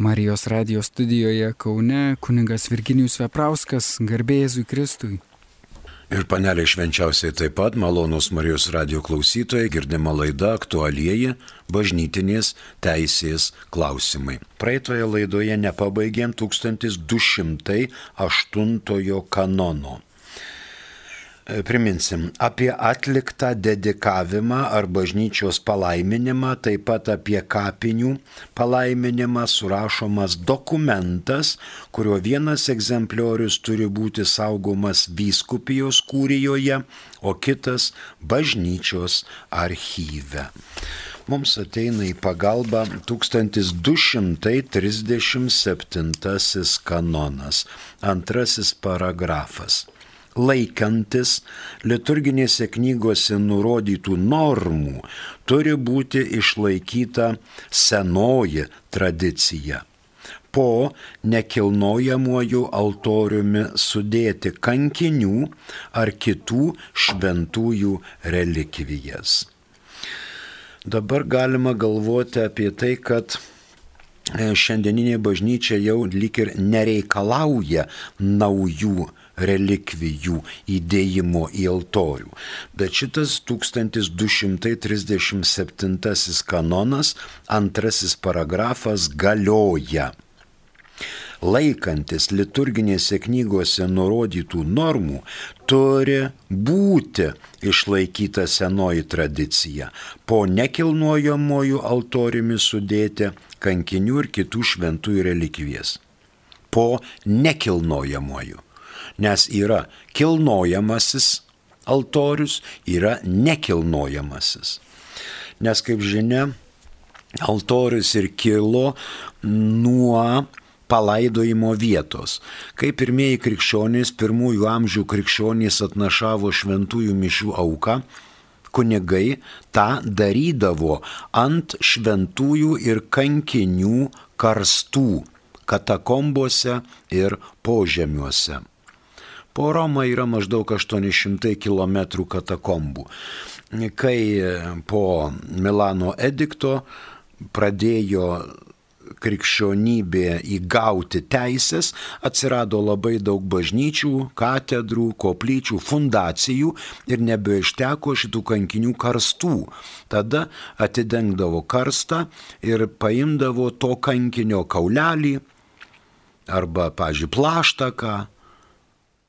Marijos radijos studijoje Kaune kuningas Virginijus Veprauskas, garbėjėzui Kristui. Ir panelė švenčiausiai taip pat malonus Marijos radio klausytojai girdima laida aktualieji bažnytinės teisės klausimai. Praeitoje laidoje nepabaigėm 1208 kanono. Priminsim apie atliktą dedikavimą ar bažnyčios palaiminimą, taip pat apie kapinių palaiminimą surašomas dokumentas, kurio vienas egzempliorius turi būti saugomas vyskupijos kūrijoje, o kitas bažnyčios archyve. Mums ateina į pagalbą 1237 kanonas, antrasis paragrafas laikantis liturginėse knygose nurodytų normų, turi būti išlaikyta senoji tradicija. Po nekilnojamuoju altoriumi sudėti kankinių ar kitų šventųjų relikvijas. Dabar galima galvoti apie tai, kad e, šiandieninė bažnyčia jau lik ir nereikalauja naujų relikvijų įdėjimo į altorių. Bet šitas 1237 kanonas, antrasis paragrafas galioja. Laikantis liturginėse knygose nurodytų normų, turi būti išlaikyta senoji tradicija, po nekilnojamojų altoriumi sudėti kankinių ir kitų šventųjų relikvijas. Po nekilnojamojų nes yra kilnojamasis altorius, yra nekilnojamasis. Nes kaip žinia, altorius ir kilo nuo palaidojimo vietos. Kai pirmieji krikščionys, pirmųjų amžių krikščionys atnašavo šventųjų mišių auką, kunigai tą darydavo ant šventųjų ir kankinių karstų katakombose ir požemiuose. Po Romą yra maždaug 800 km katakombų. Kai po Milano edikto pradėjo krikščionybė įgauti teisės, atsirado labai daug bažnyčių, katedrų, koplyčių, fundacijų ir nebeišteko šitų kankinių karstų. Tada atidengdavo karstą ir paimdavo to kankinio kaulelį arba, pažiūrėjau, plaštaką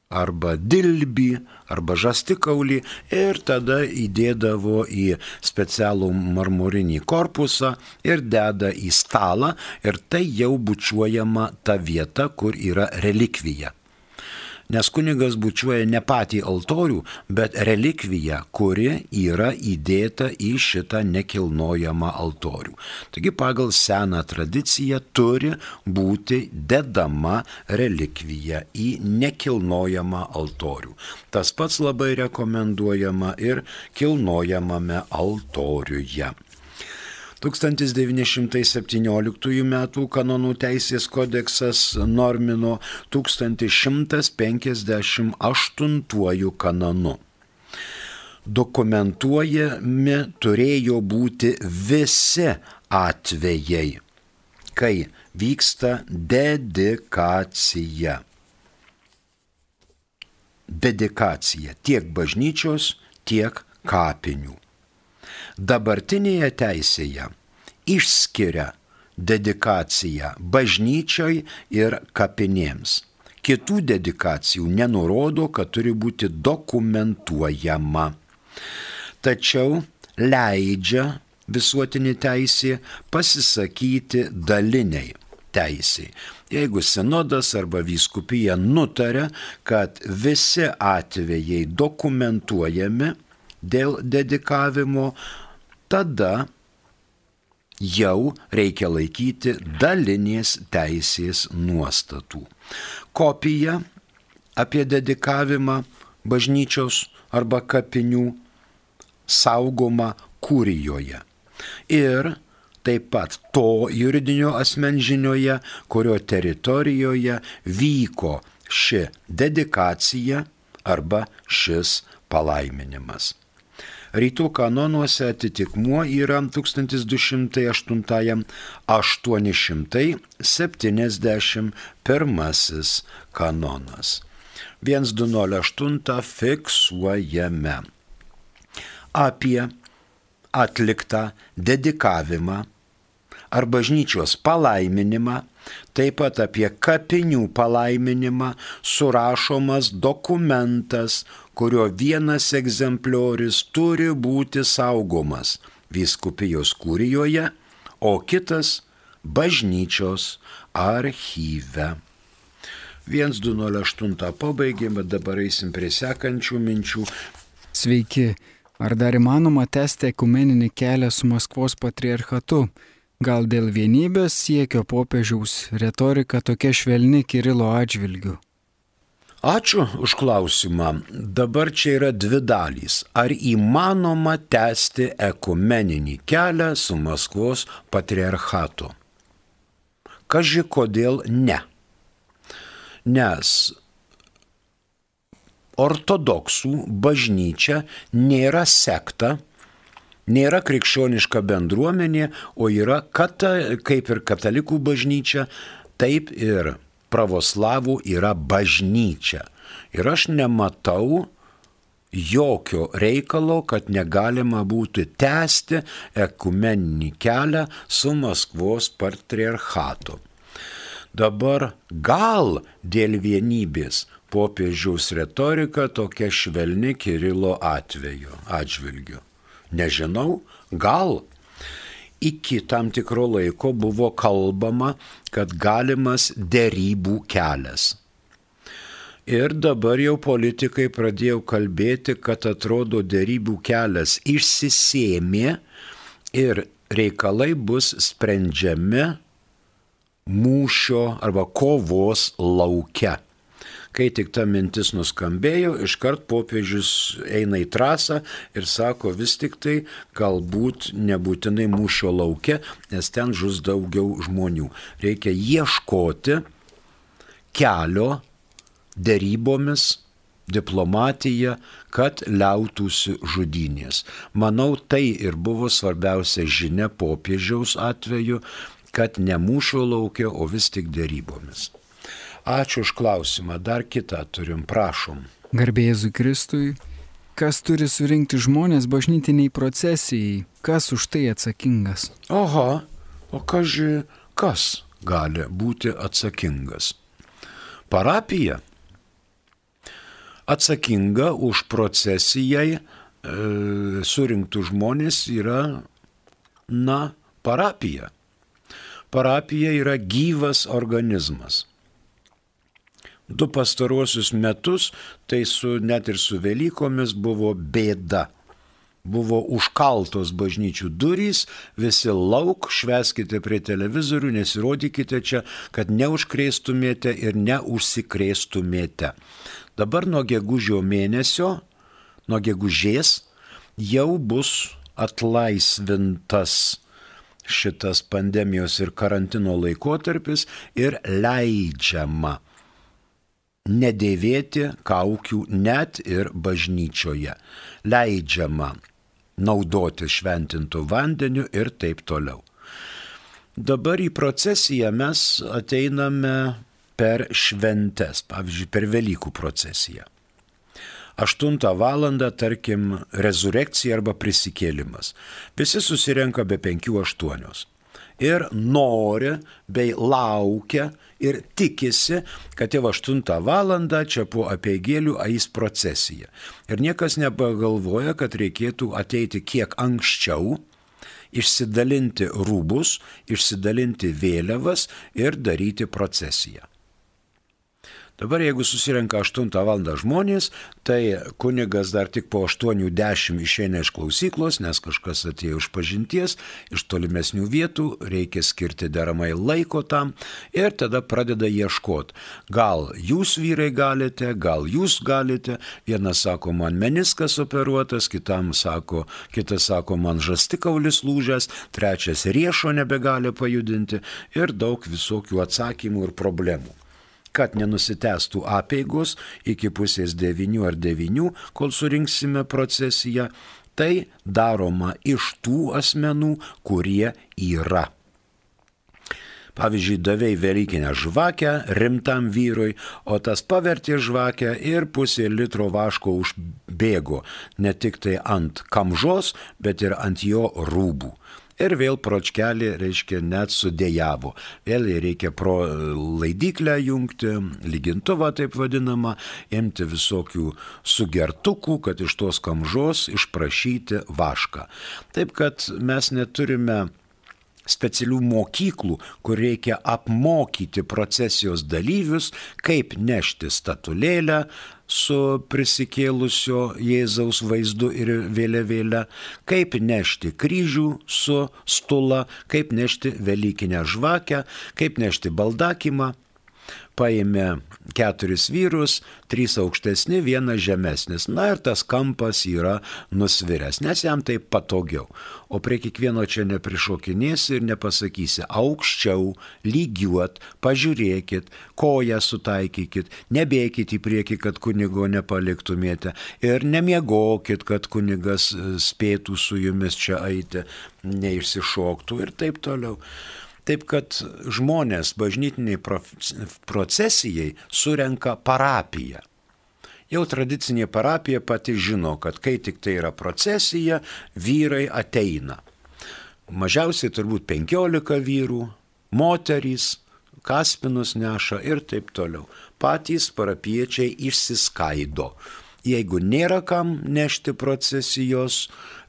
arba dilbį, arba žastikaulį ir tada įdėdavo į specialų marmurinį korpusą ir deda į stalą ir tai jau bučiuojama ta vieta, kur yra relikvija nes kunigas bučiuoja ne patį altorių, bet relikviją, kuri yra įdėta į šitą nekilnojamą altorių. Taigi pagal seną tradiciją turi būti dedama relikvija į nekilnojamą altorių. Tas pats labai rekomenduojama ir kilnojamame altoriuje. 1917 m. kanonų teisės kodeksas normino 1158 kanonu. Dokumentuojami turėjo būti visi atvejai, kai vyksta dedikacija. Dedikacija tiek bažnyčios, tiek kapinių dabartinėje teisėje išskiria dedikaciją bažnyčiai ir kapinėms. Kitų dedikacijų nenurodo, kad turi būti dokumentuojama. Tačiau leidžia visuotinį teisė pasisakyti daliniai teisiai. Jeigu sinodas arba vyskupija nutarė, kad visi atvejai dokumentuojami dėl dedikavimo, tada jau reikia laikyti dalinės teisės nuostatų. Kopija apie dedikavimą bažnyčios arba kapinių saugoma kūrijoje. Ir taip pat to juridinio asmenžinioje, kurio teritorijoje vyko ši dedikacija arba šis palaiminimas. Rytų kanonuose atitikmuo yra 1208 871 kanonas. 1208 fiksuojame apie atliktą dedikavimą ar bažnyčios palaiminimą, taip pat apie kapinių palaiminimą surašomas dokumentas, kurio vienas egzempliorius turi būti saugomas vyskupijos kūrijoje, o kitas bažnyčios archyve. 1208 pabaigėme, dabar eisim prie sekančių minčių. Sveiki, ar dar įmanoma tęsti ekumeninį kelią su Maskvos patriarchatu? Gal dėl vienybės siekio popiežiaus retorika tokia švelni Kirilo atžvilgiu? Ačiū už klausimą. Dabar čia yra dvi dalys. Ar įmanoma tęsti ekumeninį kelią su Maskvos patriarchatu? Kaži kodėl ne? Nes ortodoksų bažnyčia nėra sekta, nėra krikščioniška bendruomenė, o yra kata, kaip ir katalikų bažnyčia, taip ir pravoslavų yra bažnyčia. Ir aš nematau jokio reikalo, kad negalima būtų tęsti ekumeninį kelią su Maskvos patriarchatu. Dabar gal dėl vienybės popiežiaus retorika tokia švelni Kirilo atveju, atžvilgiu. Nežinau, gal iki tam tikro laiko buvo kalbama, kad galimas dėrybų kelias. Ir dabar jau politikai pradėjo kalbėti, kad atrodo dėrybų kelias išsisėmė ir reikalai bus sprendžiami mūšio arba kovos laukia. Kai tik ta mintis nuskambėjo, iškart popiežius eina į trasą ir sako vis tik tai galbūt nebūtinai mūšio laukia, nes ten žus daugiau žmonių. Reikia ieškoti kelio dėrybomis, diplomatija, kad liautųsi žudynės. Manau, tai ir buvo svarbiausia žinia popiežiaus atveju, kad ne mūšio laukia, o vis tik dėrybomis. Ačiū už klausimą. Dar kitą turim, prašom. Garbėjėzui Kristui, kas turi surinkti žmonės bažnytiniai procesijai, kas už tai atsakingas? Oho, o kažkai kas gali būti atsakingas? Parapija atsakinga už procesijai e, surinktų žmonės yra, na, parapija. Parapija yra gyvas organizmas du pastaruosius metus, tai su, net ir su Velykomis buvo bėda. Buvo užkaltos bažnyčių durys, visi lauk, šveskite prie televizorių, nesirodykite čia, kad neužkrėstumėte ir neužsikrėstumėte. Dabar nuo gegužio mėnesio, nuo gegužės jau bus atlaisvintas šitas pandemijos ir karantino laikotarpis ir leidžiama nedėvėti kaukių net ir bažnyčioje. Leidžiama naudoti šventintų vandeniu ir taip toliau. Dabar į procesiją mes ateiname per šventes, pavyzdžiui, per Velykų procesiją. 8 val. tarkim rezurekcija arba prisikėlimas. Visi susirenka be 5-8 ir nori bei laukia ir tikisi, kad jau 8 val. čia po apieigėlių eis procesija. Ir niekas nepagalvoja, kad reikėtų ateiti kiek anksčiau, išsidalinti rūbus, išsidalinti vėliavas ir daryti procesiją. Dabar jeigu susirenka 8 val. žmonės, tai kunigas dar tik po 8.10 išeina iš klausyklos, nes kažkas atėjo iš pažinties, iš tolimesnių vietų, reikia skirti deramai laiko tam ir tada pradeda ieškoti. Gal jūs vyrai galite, gal jūs galite, vienas sako, man meniskas operuotas, kitam sako, kitas sako, man žastikaulis lūžęs, trečias riešo nebegali pajudinti ir daug visokių atsakymų ir problemų kad nenusitęstų apėgos iki pusės devinių ar devinių, kol surinksime procesiją, tai daroma iš tų asmenų, kurie yra. Pavyzdžiui, davėjai Velykinę žvakę rimtam vyrui, o tas pavertė žvakę ir pusė litro vaško užbėgo ne tik tai ant kamžos, bet ir ant jo rūbų. Ir vėl pročkelį, reiškia, net sudėjavo. Vėl reikia pro laidyklę jungti, lygintuvą taip vadinamą, imti visokių sugertukų, kad iš tos kamžos išprašyti vašką. Taip kad mes neturime specialių mokyklų, kur reikia apmokyti procesijos dalyvius, kaip nešti statulėlę su prisikėlusio Jėzaus vaizdu ir vėliavėlė, kaip nešti kryžių su stula, kaip nešti Velykinę žvakę, kaip nešti baldakimą paėmė keturis vyrus, trys aukštesni, vienas žemesnis. Na ir tas kampas yra nusviręs, nes jam tai patogiau. O prie kiekvieno čia neprišokinėsi ir nepasakysi aukščiau, lygiuot, pažiūrėkit, koją sutaikykit, nebėkit į priekį, kad kunigo nepaliktumėte ir nemiegokit, kad kunigas e, spėtų su jumis čia eiti, neišsišoktų ir taip toliau. Taip kad žmonės bažnytiniai procesijai surenka parapiją. Jau tradicinė parapija pati žino, kad kai tik tai yra procesija, vyrai ateina. Mažiausiai turbūt 15 vyrų, moterys, kaspinus neša ir taip toliau. Patys parapiečiai išsiskaido. Jeigu nėra kam nešti procesijos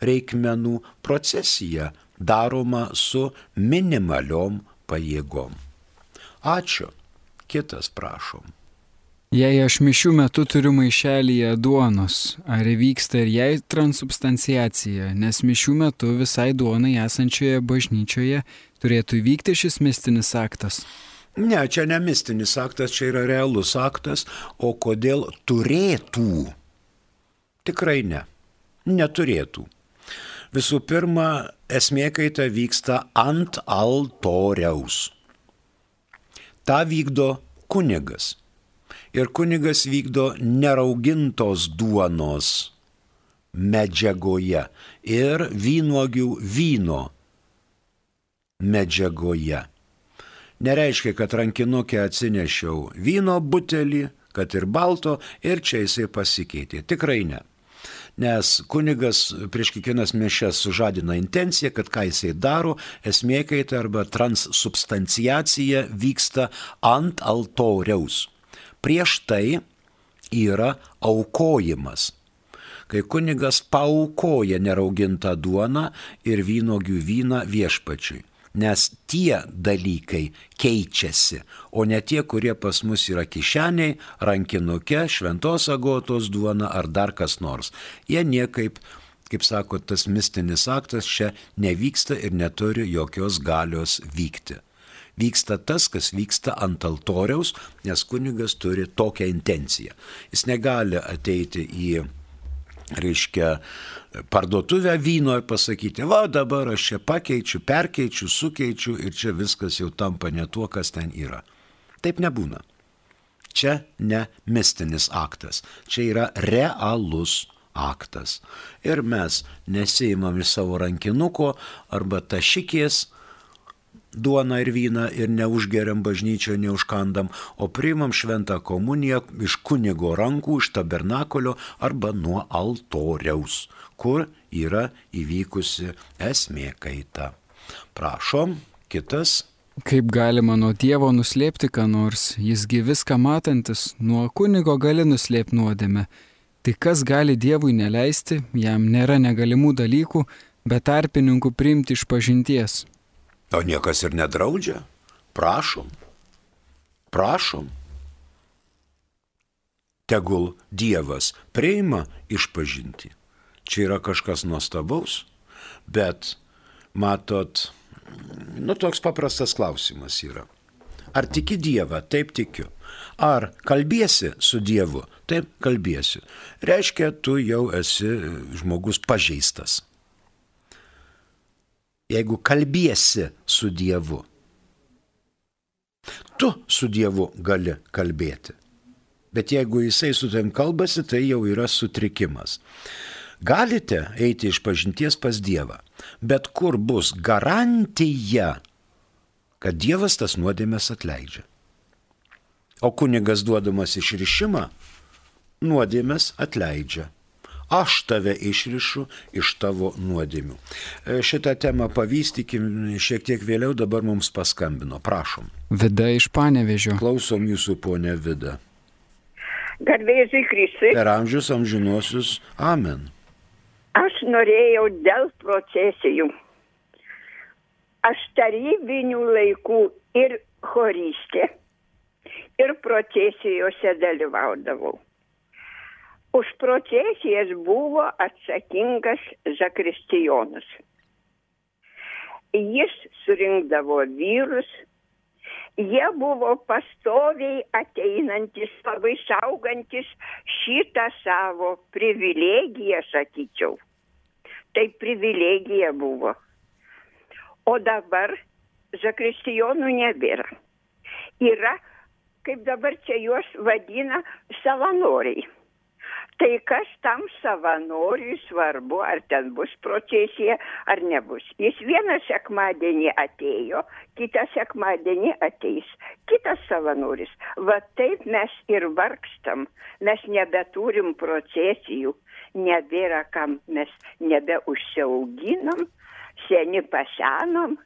reikmenų, procesija daroma su minimaliom pajėgom. Ačiū. Kitas prašom. Jei aš mišių metu turiu maišelyje duonos, ar įvyksta ir jai transubstanciacija, nes mišių metu visai duonai esančioje bažnyčioje turėtų įvykti šis mistinis aktas? Ne, čia ne mistinis aktas, čia yra realus aktas, o kodėl turėtų? Tikrai ne. Neturėtų. Visų pirma, esmė kaita vyksta ant altoriaus. Ta vykdo kunigas. Ir kunigas vykdo neraugintos duonos medžiagoje ir vynuogių vyno medžiagoje. Nereiškia, kad rankinukė atsinešiau vyno butelį, kad ir balto, ir čia jisai pasikeitė. Tikrai ne nes kunigas prieš kiekvienas mišes sužadina intenciją, kad ką jisai daro, esmė kaita arba transsubstanciacija vyksta ant altoriaus. Prieš tai yra aukojimas kai kunigas paukoja neraugintą duoną ir vynogių vyną viešpačiui nes tie dalykai keičiasi, o ne tie, kurie pas mus yra kišeniai, rankinuke, šventos agotos duona ar dar kas nors. Jie niekaip, kaip sako, tas mistinis aktas čia nevyksta ir neturi jokios galios vykti. Vyksta tas, kas vyksta ant altoriaus, nes kunigas turi tokią intenciją. Jis negali ateiti į reiškia, parduotuvę vyno ir pasakyti, va dabar aš čia pakeičiu, perkeičiu, sukeičiu ir čia viskas jau tampa ne tuo, kas ten yra. Taip nebūna. Čia ne mistinis aktas, čia yra realus aktas. Ir mes nesėjimam iš savo rankinuko arba tašikės, duoną ir vyną ir neužgeriam bažnyčio, neužkandam, o priimam šventą komuniją iš kunigo rankų, iš tabernakolio arba nuo altoriaus, kur yra įvykusi esmė kaita. Prašom, kitas. Kaip galima nuo Dievo nuslėpti ką nors, jisgi viską matantis, nuo kunigo gali nuslėpti nuodėmę. Tai kas gali Dievui neleisti, jam nėra negalimų dalykų, bet tarpininkų priimti iš pažinties. O niekas ir nedraudžia. Prašom. Prašom. Tegul Dievas priima išpažinti. Čia yra kažkas nuostabaus, bet matot, nu toks paprastas klausimas yra. Ar tiki Dievą? Taip tikiu. Ar kalbėsi su Dievu? Taip kalbėsiu. Reiškia, tu jau esi žmogus pažeistas jeigu kalbėsi su Dievu. Tu su Dievu gali kalbėti. Bet jeigu jisai su tavim kalbasi, tai jau yra sutrikimas. Galite eiti iš pažinties pas Dievą, bet kur bus garantija, kad Dievas tas nuodėmės atleidžia. O kunigas duodamas išrišimą, nuodėmės atleidžia. Aš tave išrišu iš tavo nuodėmių. E, šitą temą pavystykim šiek tiek vėliau, dabar mums paskambino. Prašom. Vida iš Panevežio. Klausom jūsų, ponė Vida. Garbėsiai Kristui. Per amžius amžinuosius. Amen. Aš norėjau dėl procesijų. Aš tarybinių laikų ir choristė. Ir procesijose dalyvaudavau. Už procesijas buvo atsakingas Zakristijonas. Jis surinkdavo vyrus, jie buvo pastoviai ateinantis, labai saugantis šitą savo privilegiją, sakyčiau. Tai privilegija buvo. O dabar zakristijonų nebėra. Yra, kaip dabar čia juos vadina, savanoriai. Tai kas tam savanoriui svarbu, ar ten bus procesija, ar nebus. Jis vieną sekmadienį atėjo, kitą sekmadienį ateis, kitas savanoris. Va taip mes ir vargstam, mes nebeturim procesijų, nebėra kam, mes nebeužsiauginam, seni pasenom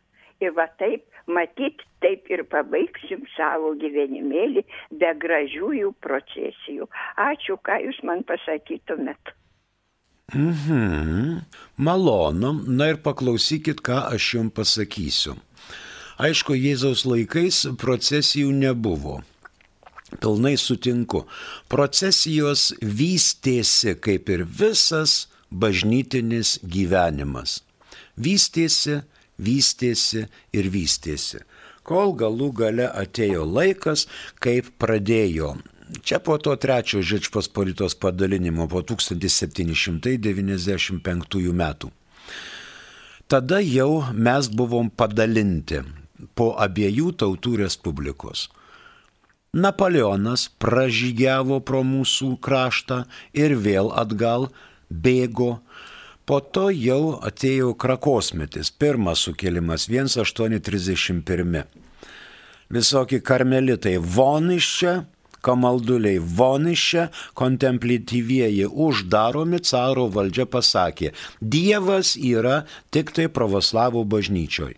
ir va taip matyt taip ir pabaigsim savo gyvenimėlį be gražiųjų procesijų. Ačiū, ką jūs man pasakytumėt. Mhm. Malonu, na ir paklausykit, ką aš jums pasakysiu. Aišku, Jėzaus laikais procesijų nebuvo. Pilnai sutinku. Procesijos vystėsi kaip ir visas bažnytinis gyvenimas. Vystėsi vystėsi ir vystėsi, kol galų gale atėjo laikas, kaip pradėjo. Čia po to trečio Žečpospolitos padalinimo po 1795 metų. Tada jau mes buvom padalinti po abiejų tautų respublikos. Napoleonas pražygiavo pro mūsų kraštą ir vėl atgal bėgo Po to jau atėjo krakosmetis, pirmas sukilimas 1831. Visokie karmelitai von iš čia, kamalduliai von iš čia, kontemplatyvieji uždaromi, caro valdžia pasakė, Dievas yra tik tai pravoslavų bažnyčioj.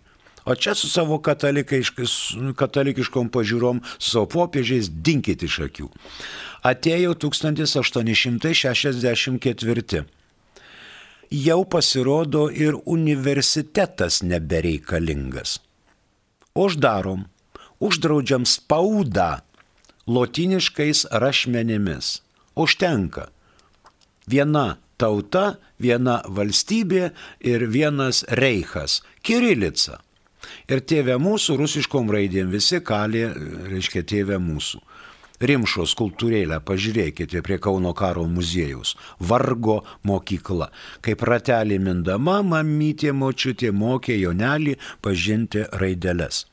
O čia su savo katalikiškom pažiūrom, su savo popiežiais dinkit iš akių. Atėjo 1864 jau pasirodo ir universitetas nebereikalingas. Uždarom, uždraudžiam spaudą lotiniškais rašmenimis. Užtenka. Viena tauta, viena valstybė ir vienas reichas - Kirilica. Ir tėvė mūsų rusiškom raidėm visi kalė, reiškia tėvė mūsų. Rimšo skultūrėlę pažiūrėkite prie Kauno karo muziejaus. Vargo mokykla. Kaip ratelį mindama, mamytė močiutė mokė jonelį pažinti raideles.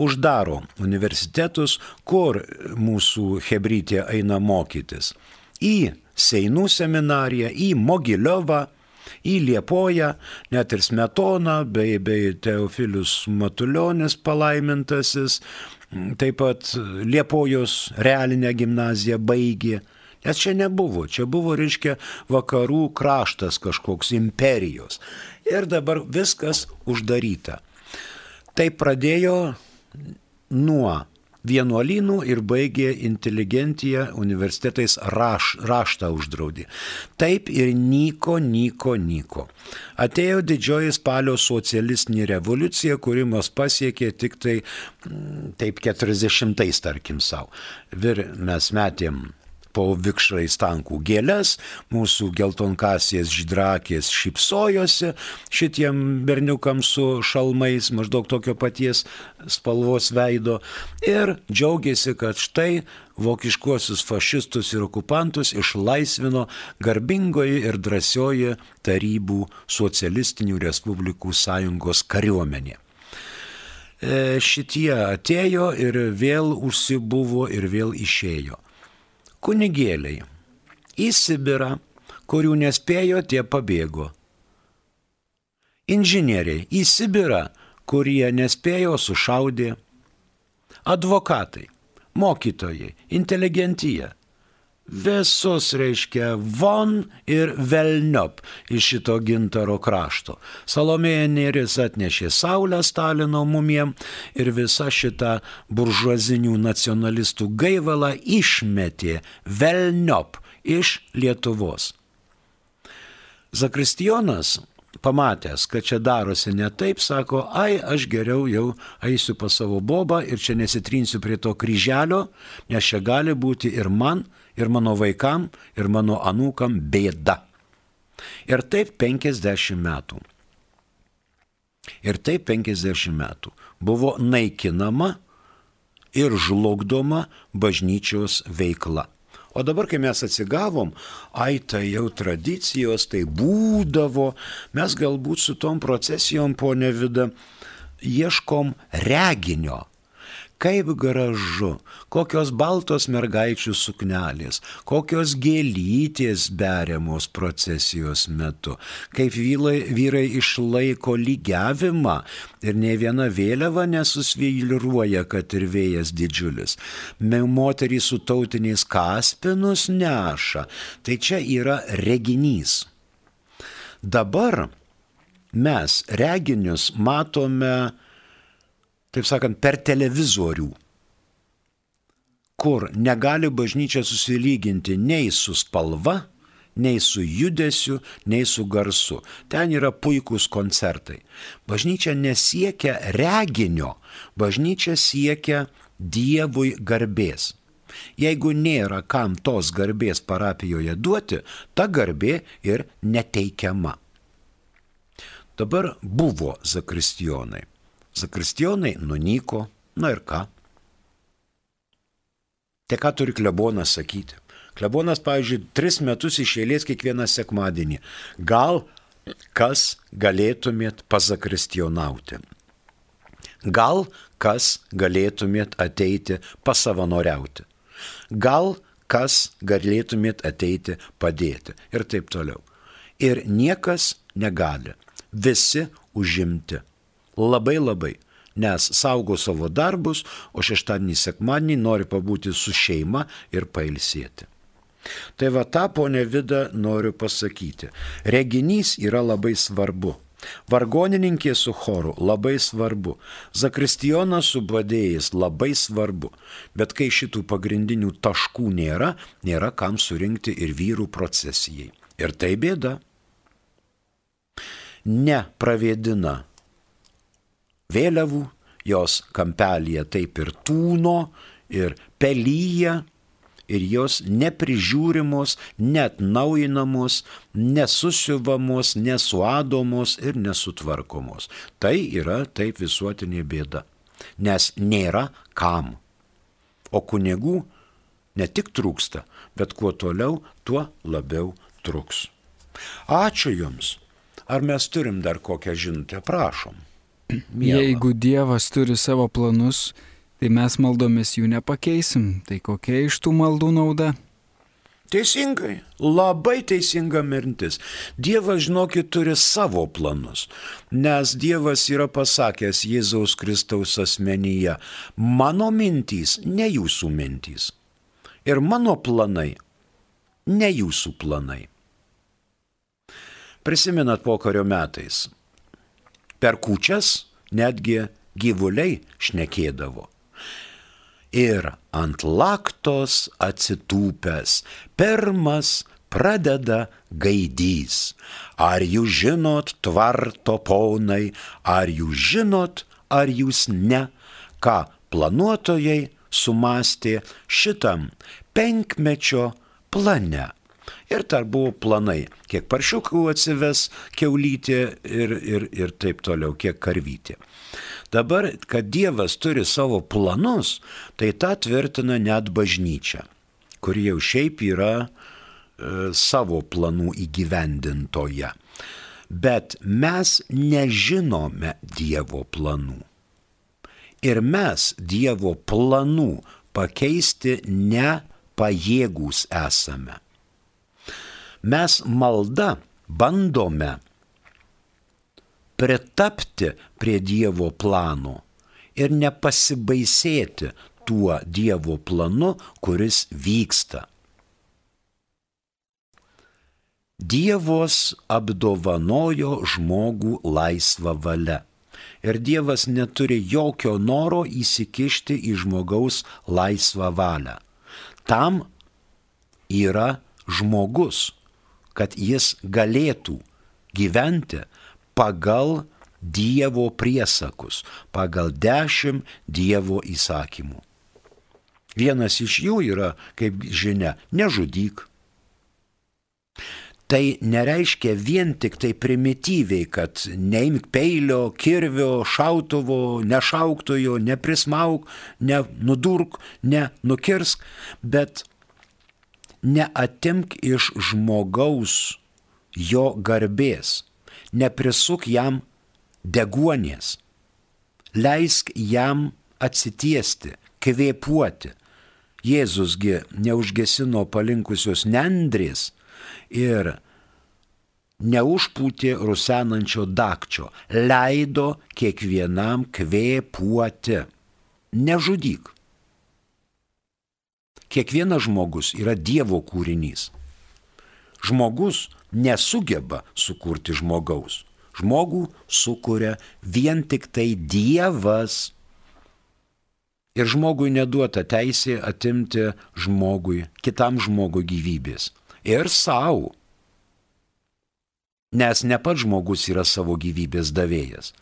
Uždaro universitetus, kur mūsų hebrytė eina mokytis. Į Seinų seminariją, į Mogiliovą, į Liepoją, net ir Smetona bei, bei Teofilius Matuljonis palaimintasis, taip pat Liepojos realinę gimnaziją baigė. Nes čia nebuvo, čia buvo, reiškia, vakarų kraštas kažkoks imperijos. Ir dabar viskas uždaryta. Tai pradėjo nuo vienuolynų ir baigė inteligentiją universitetais raš, raštą uždraudė. Taip ir nyko, nyko, nyko. Atėjo didžioji spalio socialistinė revoliucija, kuri mus pasiekė tik tai mm, taip 40-ais, tarkim savo. Ir mes metėm po vikšrais tankų gėlės, mūsų geltonkasės žydrakės šypsojosi šitiem berniukams su šalmais, maždaug tokio paties spalvos veido ir džiaugiasi, kad štai vokiškuosius fašistus ir okupantus išlaisvino garbingoji ir drąsioji tarybų socialistinių respublikų sąjungos kariuomenė. E, šitie atėjo ir vėl užsibuvo ir vėl išėjo kunigėliai į Sibirą, kurių nespėjo, tie pabėgo. Inžinieriai į Sibirą, kurie nespėjo, sušaudė. Advokatai, mokytojai, inteligentija visus reiškia von ir velniop iš šito gintaro krašto. Salomėja Nėris atnešė Saulę Stalino mumiem ir visa šita buržuazinių nacionalistų gaivalą išmetė velniop iš Lietuvos. Zakristijonas pamatęs, kad čia darosi ne taip, sako, ai, aš geriau jau eisiu pas savo bobą ir čia nesitrinsiu prie to kryželio, nes čia gali būti ir man, ir mano vaikam, ir mano anūkam bėda. Ir taip 50 metų. Ir taip 50 metų buvo naikinama ir žlugdoma bažnyčios veikla. O dabar, kai mes atsigavom, ai tai jau tradicijos, tai būdavo, mes galbūt su tom procesijom, ponė Vida, ieškom reginio, Kaip gražu, kokios baltos mergaičių suknelės, kokios gėlytės beriamos procesijos metu, kaip vyrai, vyrai išlaiko lygiavimą ir ne viena vėliava nesusvyliruoja, kad ir vėjas didžiulis. Moterys su tautiniais kaspinus neša. Tai čia yra reginys. Dabar mes reginius matome taip sakant, per televizorių, kur negali bažnyčia susilyginti nei su spalva, nei su judesiu, nei su garsu. Ten yra puikūs koncertai. Bažnyčia nesiekia reginio, bažnyčia siekia Dievui garbės. Jeigu nėra kam tos garbės parapijoje duoti, ta garbė ir neteikiama. Dabar buvo zakristijonai. Zakristijonai nunyko, na ir ką? Tai ką turi klebonas sakyti? Klebonas, pavyzdžiui, tris metus iš eilės kiekvieną sekmadienį. Gal kas galėtumėt pazakristionauti? Gal kas galėtumėt ateiti pasavanoriauti? Gal kas galėtumėt ateiti padėti? Ir taip toliau. Ir niekas negali. Visi užimti labai labai, nes saugo savo darbus, o šeštadienį sekmadienį nori pabūti su šeima ir pailsėti. Tai va tą, ponė Vida, noriu pasakyti. Reginys yra labai svarbu. Vargonininkė su choru labai svarbu, zakristijonas su badėjais labai svarbu, bet kai šitų pagrindinių taškų nėra, nėra kam surinkti ir vyrų procesijai. Ir tai bėda. Nepravėdina vėliavų, jos kampelėje taip ir tūno, ir pelyja, ir jos neprižiūrimos, net naujinamos, nesusiuvamos, nesuadomos ir nesutvarkomos. Tai yra taip visuotinė bėda, nes nėra kam. O kunigų ne tik trūksta, bet kuo toliau, tuo labiau truks. Ačiū Jums. Ar mes turim dar kokią žinutę? Prašom. Miela. Jeigu Dievas turi savo planus, tai mes maldomis jų nepakeisim. Tai kokia iš tų maldų nauda? Teisingai, labai teisinga mintis. Dievas, žinokit, turi savo planus, nes Dievas yra pasakęs Jėzaus Kristaus asmenyje, mano mintys, ne jūsų mintys. Ir mano planai, ne jūsų planai. Prisimenat pokario metais, per kučias netgi gyvuliai šnekėdavo. Ir ant laktos atsitūpęs pirmas pradeda gaidys. Ar jūs žinot, tvarto ponai, ar jūs žinot, ar jūs ne, ką planuotojai sumastė šitam penkmečio plane. Ir dar buvo planai, kiek paršiukų atsives keulytė ir, ir, ir taip toliau, kiek karvytė. Dabar, kad Dievas turi savo planus, tai tą tvirtina net bažnyčia, kuri jau šiaip yra e, savo planų įgyvendintoje. Bet mes nežinome Dievo planų. Ir mes Dievo planų pakeisti nepajėgūs esame. Mes malda bandome pritapti prie Dievo plano ir nepasibaisėti tuo Dievo planu, kuris vyksta. Dievos apdovanojo žmogų laisvą valią. Ir Dievas neturi jokio noro įsikišti į žmogaus laisvą valią. Tam yra žmogus, kad jis galėtų gyventi pagal Dievo priesakus, pagal dešimt Dievo įsakymų. Vienas iš jų yra, kaip žinia, nežudyk, tai nereiškia vien tik tai primityviai, kad neimk peilio, kirvio, šautuvo, nešauktojo, neprismauk, nenudurk, nenukirsk, bet neatimk iš žmogaus jo garbės, neprisuk jam deguonies, leisk jam atsitiesti, kvėpuoti. Jėzusgi neužgesino palinkusios nendrės, ir neužpūtė rusenančio dakčio, leido kiekvienam kvėpuoti. Nežudyk. Kiekvienas žmogus yra Dievo kūrinys. Žmogus nesugeba sukurti žmogaus. Žmogų sukuria vien tik tai Dievas. Ir žmogui neduota teisė atimti žmogui, kitam žmogui gyvybės ir savo. Nes ne pats žmogus yra savo gyvybės davėjas.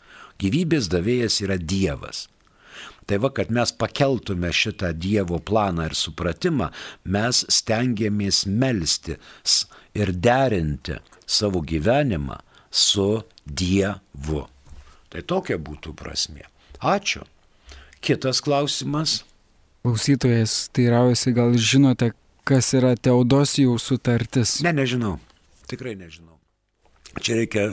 Gyvybės davėjas yra Dievas. Tai va, kad mes pakeltume šitą Dievo planą ir supratimą, mes stengiamės melstis ir derinti savo gyvenimą su Dievu. Tai tokia būtų prasme. Ačiū. Kitas klausimas. Klausytojas teiraujasi, gal žinote, kas yra Teodosijaus sutartis? Ne, nežinau. Tikrai nežinau. Čia reikia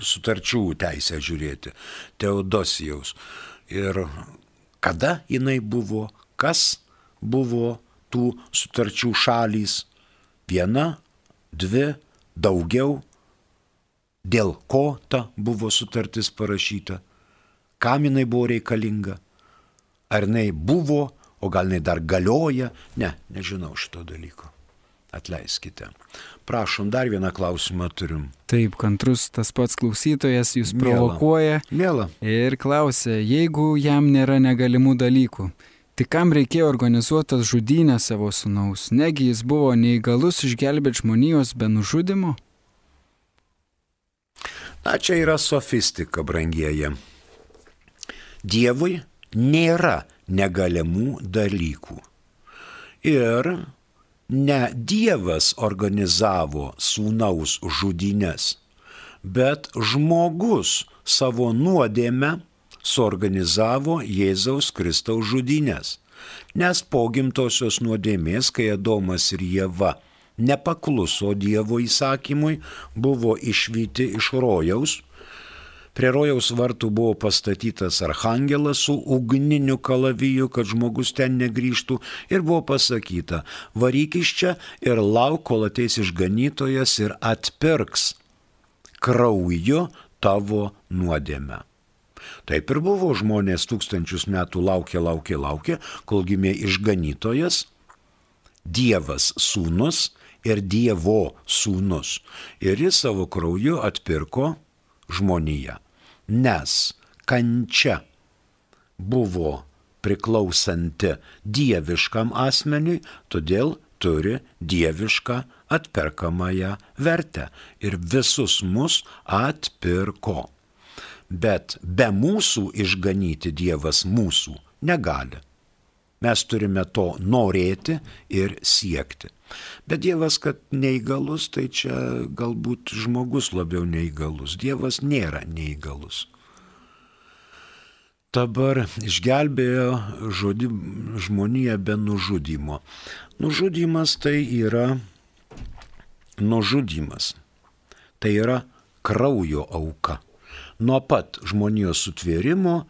sutarčių teisę žiūrėti. Teodosijaus. Ir kada jinai buvo, kas buvo tų sutarčių šalys. Viena, dvi, daugiau. Dėl ko ta buvo sutartis parašyta. Kam jinai buvo reikalinga. Ar jinai buvo o gal jinai dar galioja, ne, nežinau šito dalyko. Atleiskite. Prašom, dar vieną klausimą turim. Taip, kantrus tas pats klausytojas jūs provokuoja. Mėla. Ir klausia, jeigu jam nėra negalimų dalykų, tai kam reikėjo organizuotas žudynę savo sunaus? Negi jis buvo neįgalus išgelbėti žmonijos be nužudimo? Na, čia yra sofistika, brangieji. Dievui nėra negalimų dalykų. Ir ne Dievas organizavo sūnaus žudynės, bet žmogus savo nuodėmę suorganizavo Jėzaus Kristaus žudynės. Nes po gimtosios nuodėmės, kai Adomas ir Jėva nepakluso Dievo įsakymui, buvo išvykti iš rojaus, Prie rojaus vartų buvo pastatytas arhangelas su ugniniu kalaviju, kad žmogus ten negrįžtų ir buvo pasakyta, varyk iš čia ir lauk, kol ateis išganytojas ir atpirks krauju tavo nuodėmę. Taip ir buvo žmonės tūkstančius metų laukė, laukė, laukė, kol gimė išganytojas, Dievas sūnus ir Dievo sūnus. Ir jis savo krauju atpirko žmoniją nes kančia buvo priklausanti dieviškam asmeniui, todėl turi dievišką atperkamąją vertę ir visus mus atpirko. Bet be mūsų išganyti Dievas mūsų negali. Mes turime to norėti ir siekti. Bet Dievas, kad neįgalus, tai čia galbūt žmogus labiau neįgalus. Dievas nėra neįgalus. Dabar išgelbėjo žodį, žmoniją be nužudymo. Nužudymas tai yra nužudymas. Tai yra kraujo auka. Nuo pat žmonijos sutvėrimo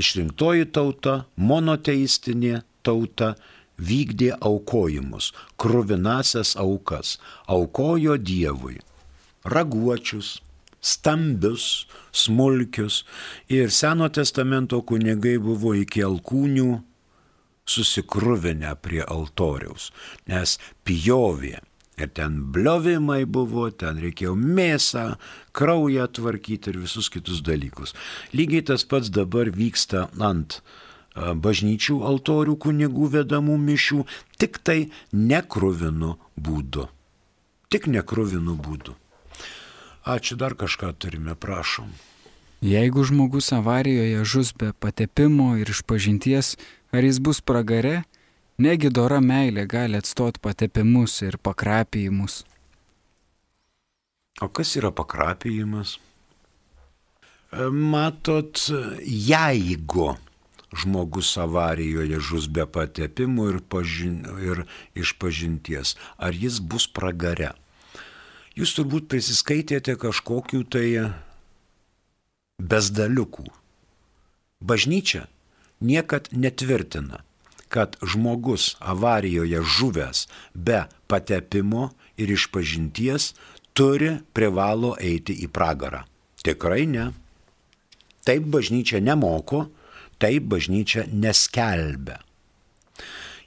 išrinktoji tauta, monoteistinė tauta vykdė aukojimus, kruvinasias aukas, aukojo Dievui raguočius, stambius, smulkius ir Seno testamento kunigai buvo iki alkūnių susikruvinę prie altoriaus, nes pijovė. Ir ten bliovimai buvo, ten reikėjo mėsą, kraują tvarkyti ir visus kitus dalykus. Lygiai tas pats dabar vyksta ant bažnyčių altorių kunigų vedamų mišių, tik tai nekruvinu būdu. Tik nekruvinu būdu. Ačiū dar kažką turime, prašom. Jeigu žmogus avarijoje žus be patepimo ir išpažinties, ar jis bus pragare, negi dora meilė gali atstot patepimus ir pakrapijimus. O kas yra pakrapijimas? Matot, jeigu žmogus avarijoje žus be patepimų ir, pažin, ir išpažinties, ar jis bus pragare? Jūs turbūt prisiskaitėte kažkokių tai bezdaliukų. Bažnyčia niekad netvirtina, kad žmogus avarijoje žuvęs be patepimo ir išpažinties turi privalo eiti į pragarą. Tikrai ne. Taip bažnyčia nemoko, taip bažnyčia neskelbia.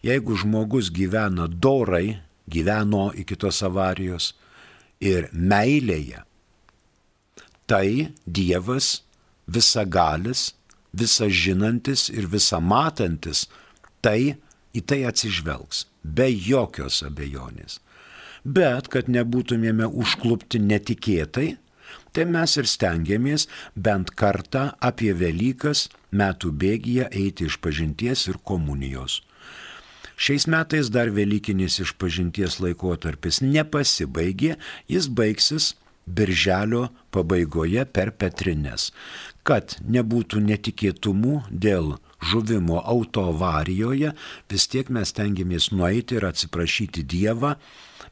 Jeigu žmogus gyvena dorai, gyveno iki tos avarijos, ir meilėje, tai Dievas visagalis, visa žinantis ir visa matantis, tai į tai atsižvelgs, be jokios abejonės. Bet kad nebūtumėme užklupti netikėtai, tai mes ir stengiamės bent kartą apie Velykas metų bėgyje eiti iš pažinties ir komunijos. Šiais metais dar Velykinis išpažinties laikotarpis nepasibaigė, jis baigsis birželio pabaigoje per Petrines. Kad nebūtų netikėtumų dėl žuvimo autoavarijoje, vis tiek mes tengiamės nueiti ir atsiprašyti Dievą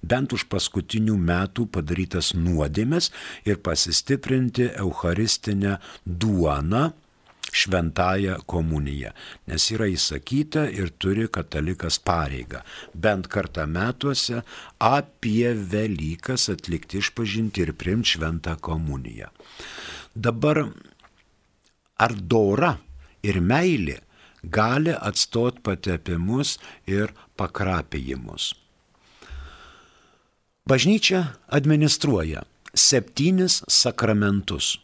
bent už paskutinių metų padarytas nuodėmes ir pasistiprinti Eucharistinę duoną šventąją komuniją, nes yra įsakyta ir turi katalikas pareigą bent kartą metuose apie Velykas atlikti išpažinti ir primti šventą komuniją. Dabar ar dora ir meilė gali atstot patepimus ir pakrapėjimus. Bažnyčia administruoja septynis sakramentus.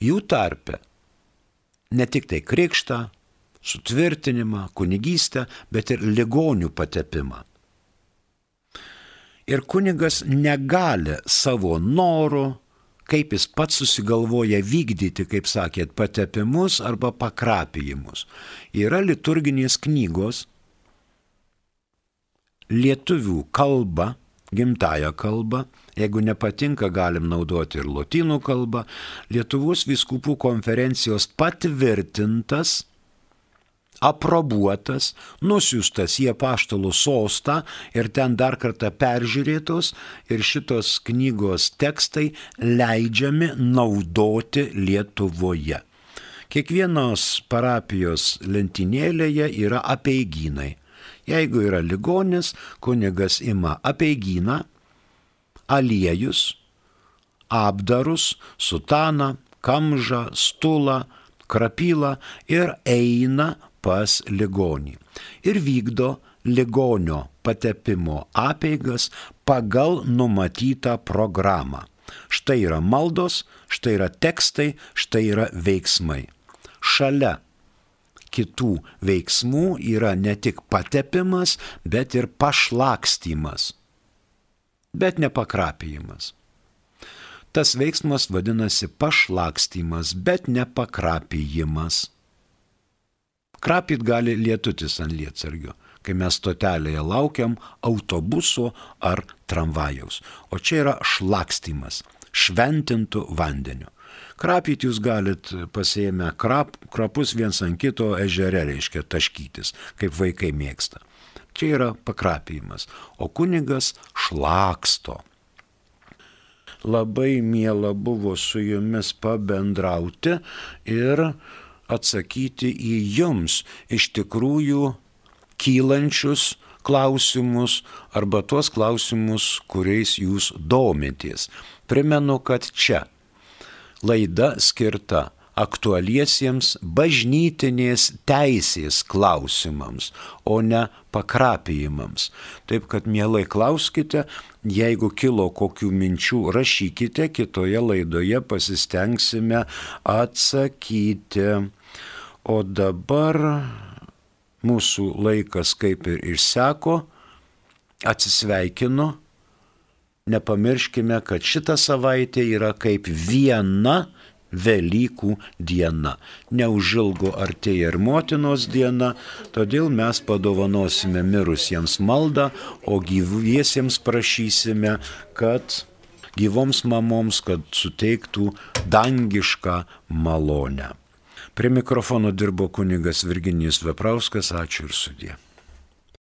Jų tarpe ne tik tai krikštą, sutvirtinimą, kunigystę, bet ir ligonių patepimą. Ir kunigas negali savo norų, kaip jis pats susigalvoja vykdyti, kaip sakėt, patepimus arba pakrapijimus. Yra liturginės knygos lietuvių kalba, gimtają kalbą, Jeigu nepatinka, galim naudoti ir lotynų kalbą. Lietuvos viskupų konferencijos patvirtintas, aprobuotas, nusiustas į apaštalų sostą ir ten dar kartą peržiūrėtos ir šitos knygos tekstai leidžiami naudoti Lietuvoje. Kiekvienos parapijos lentynėlėje yra apeigynai. Jeigu yra ligonis, kunigas ima apeigyną, aliejus, apdarus, sutaną, kamžą, stulą, krapylą ir eina pas ligonį. Ir vykdo ligonio patepimo apeigas pagal numatytą programą. Štai yra maldos, štai yra tekstai, štai yra veiksmai. Šalia kitų veiksmų yra ne tik patepimas, bet ir pašlakstymas bet ne pakrapijimas. Tas veiksmas vadinasi pašlakstymas, bet ne pakrapijimas. Krapyt gali lietutis ant lietsargio, kai mes stotelėje laukiam autobuso ar tramvajaus. O čia yra šlakstymas, šventintų vandeniu. Krapyti jūs galit pasėmę krap, krapus viens ant kito ežere, reiškia taškytis, kaip vaikai mėgsta. Čia yra pakrapimas, o kunigas šlaksto. Labai miela buvo su jumis pabendrauti ir atsakyti į jums iš tikrųjų kylančius klausimus arba tuos klausimus, kuriais jūs domitės. Primenu, kad čia laida skirta aktualiesiems bažnytinės teisės klausimams, o ne pakrapijimams. Taip kad mielai klauskite, jeigu kilo kokių minčių, rašykite, kitoje laidoje pasistengsime atsakyti. O dabar mūsų laikas kaip ir išseko, atsisveikinu. Nepamirškime, kad šita savaitė yra kaip viena Velykų diena. Neužilgo artėja ir motinos diena, todėl mes padovanosime mirusiems maldą, o gyviesiems prašysime, kad gyvoms mamoms, kad suteiktų dangišką malonę. Prie mikrofono dirbo kunigas Virginijus Veprauskas, ačiū ir sudė.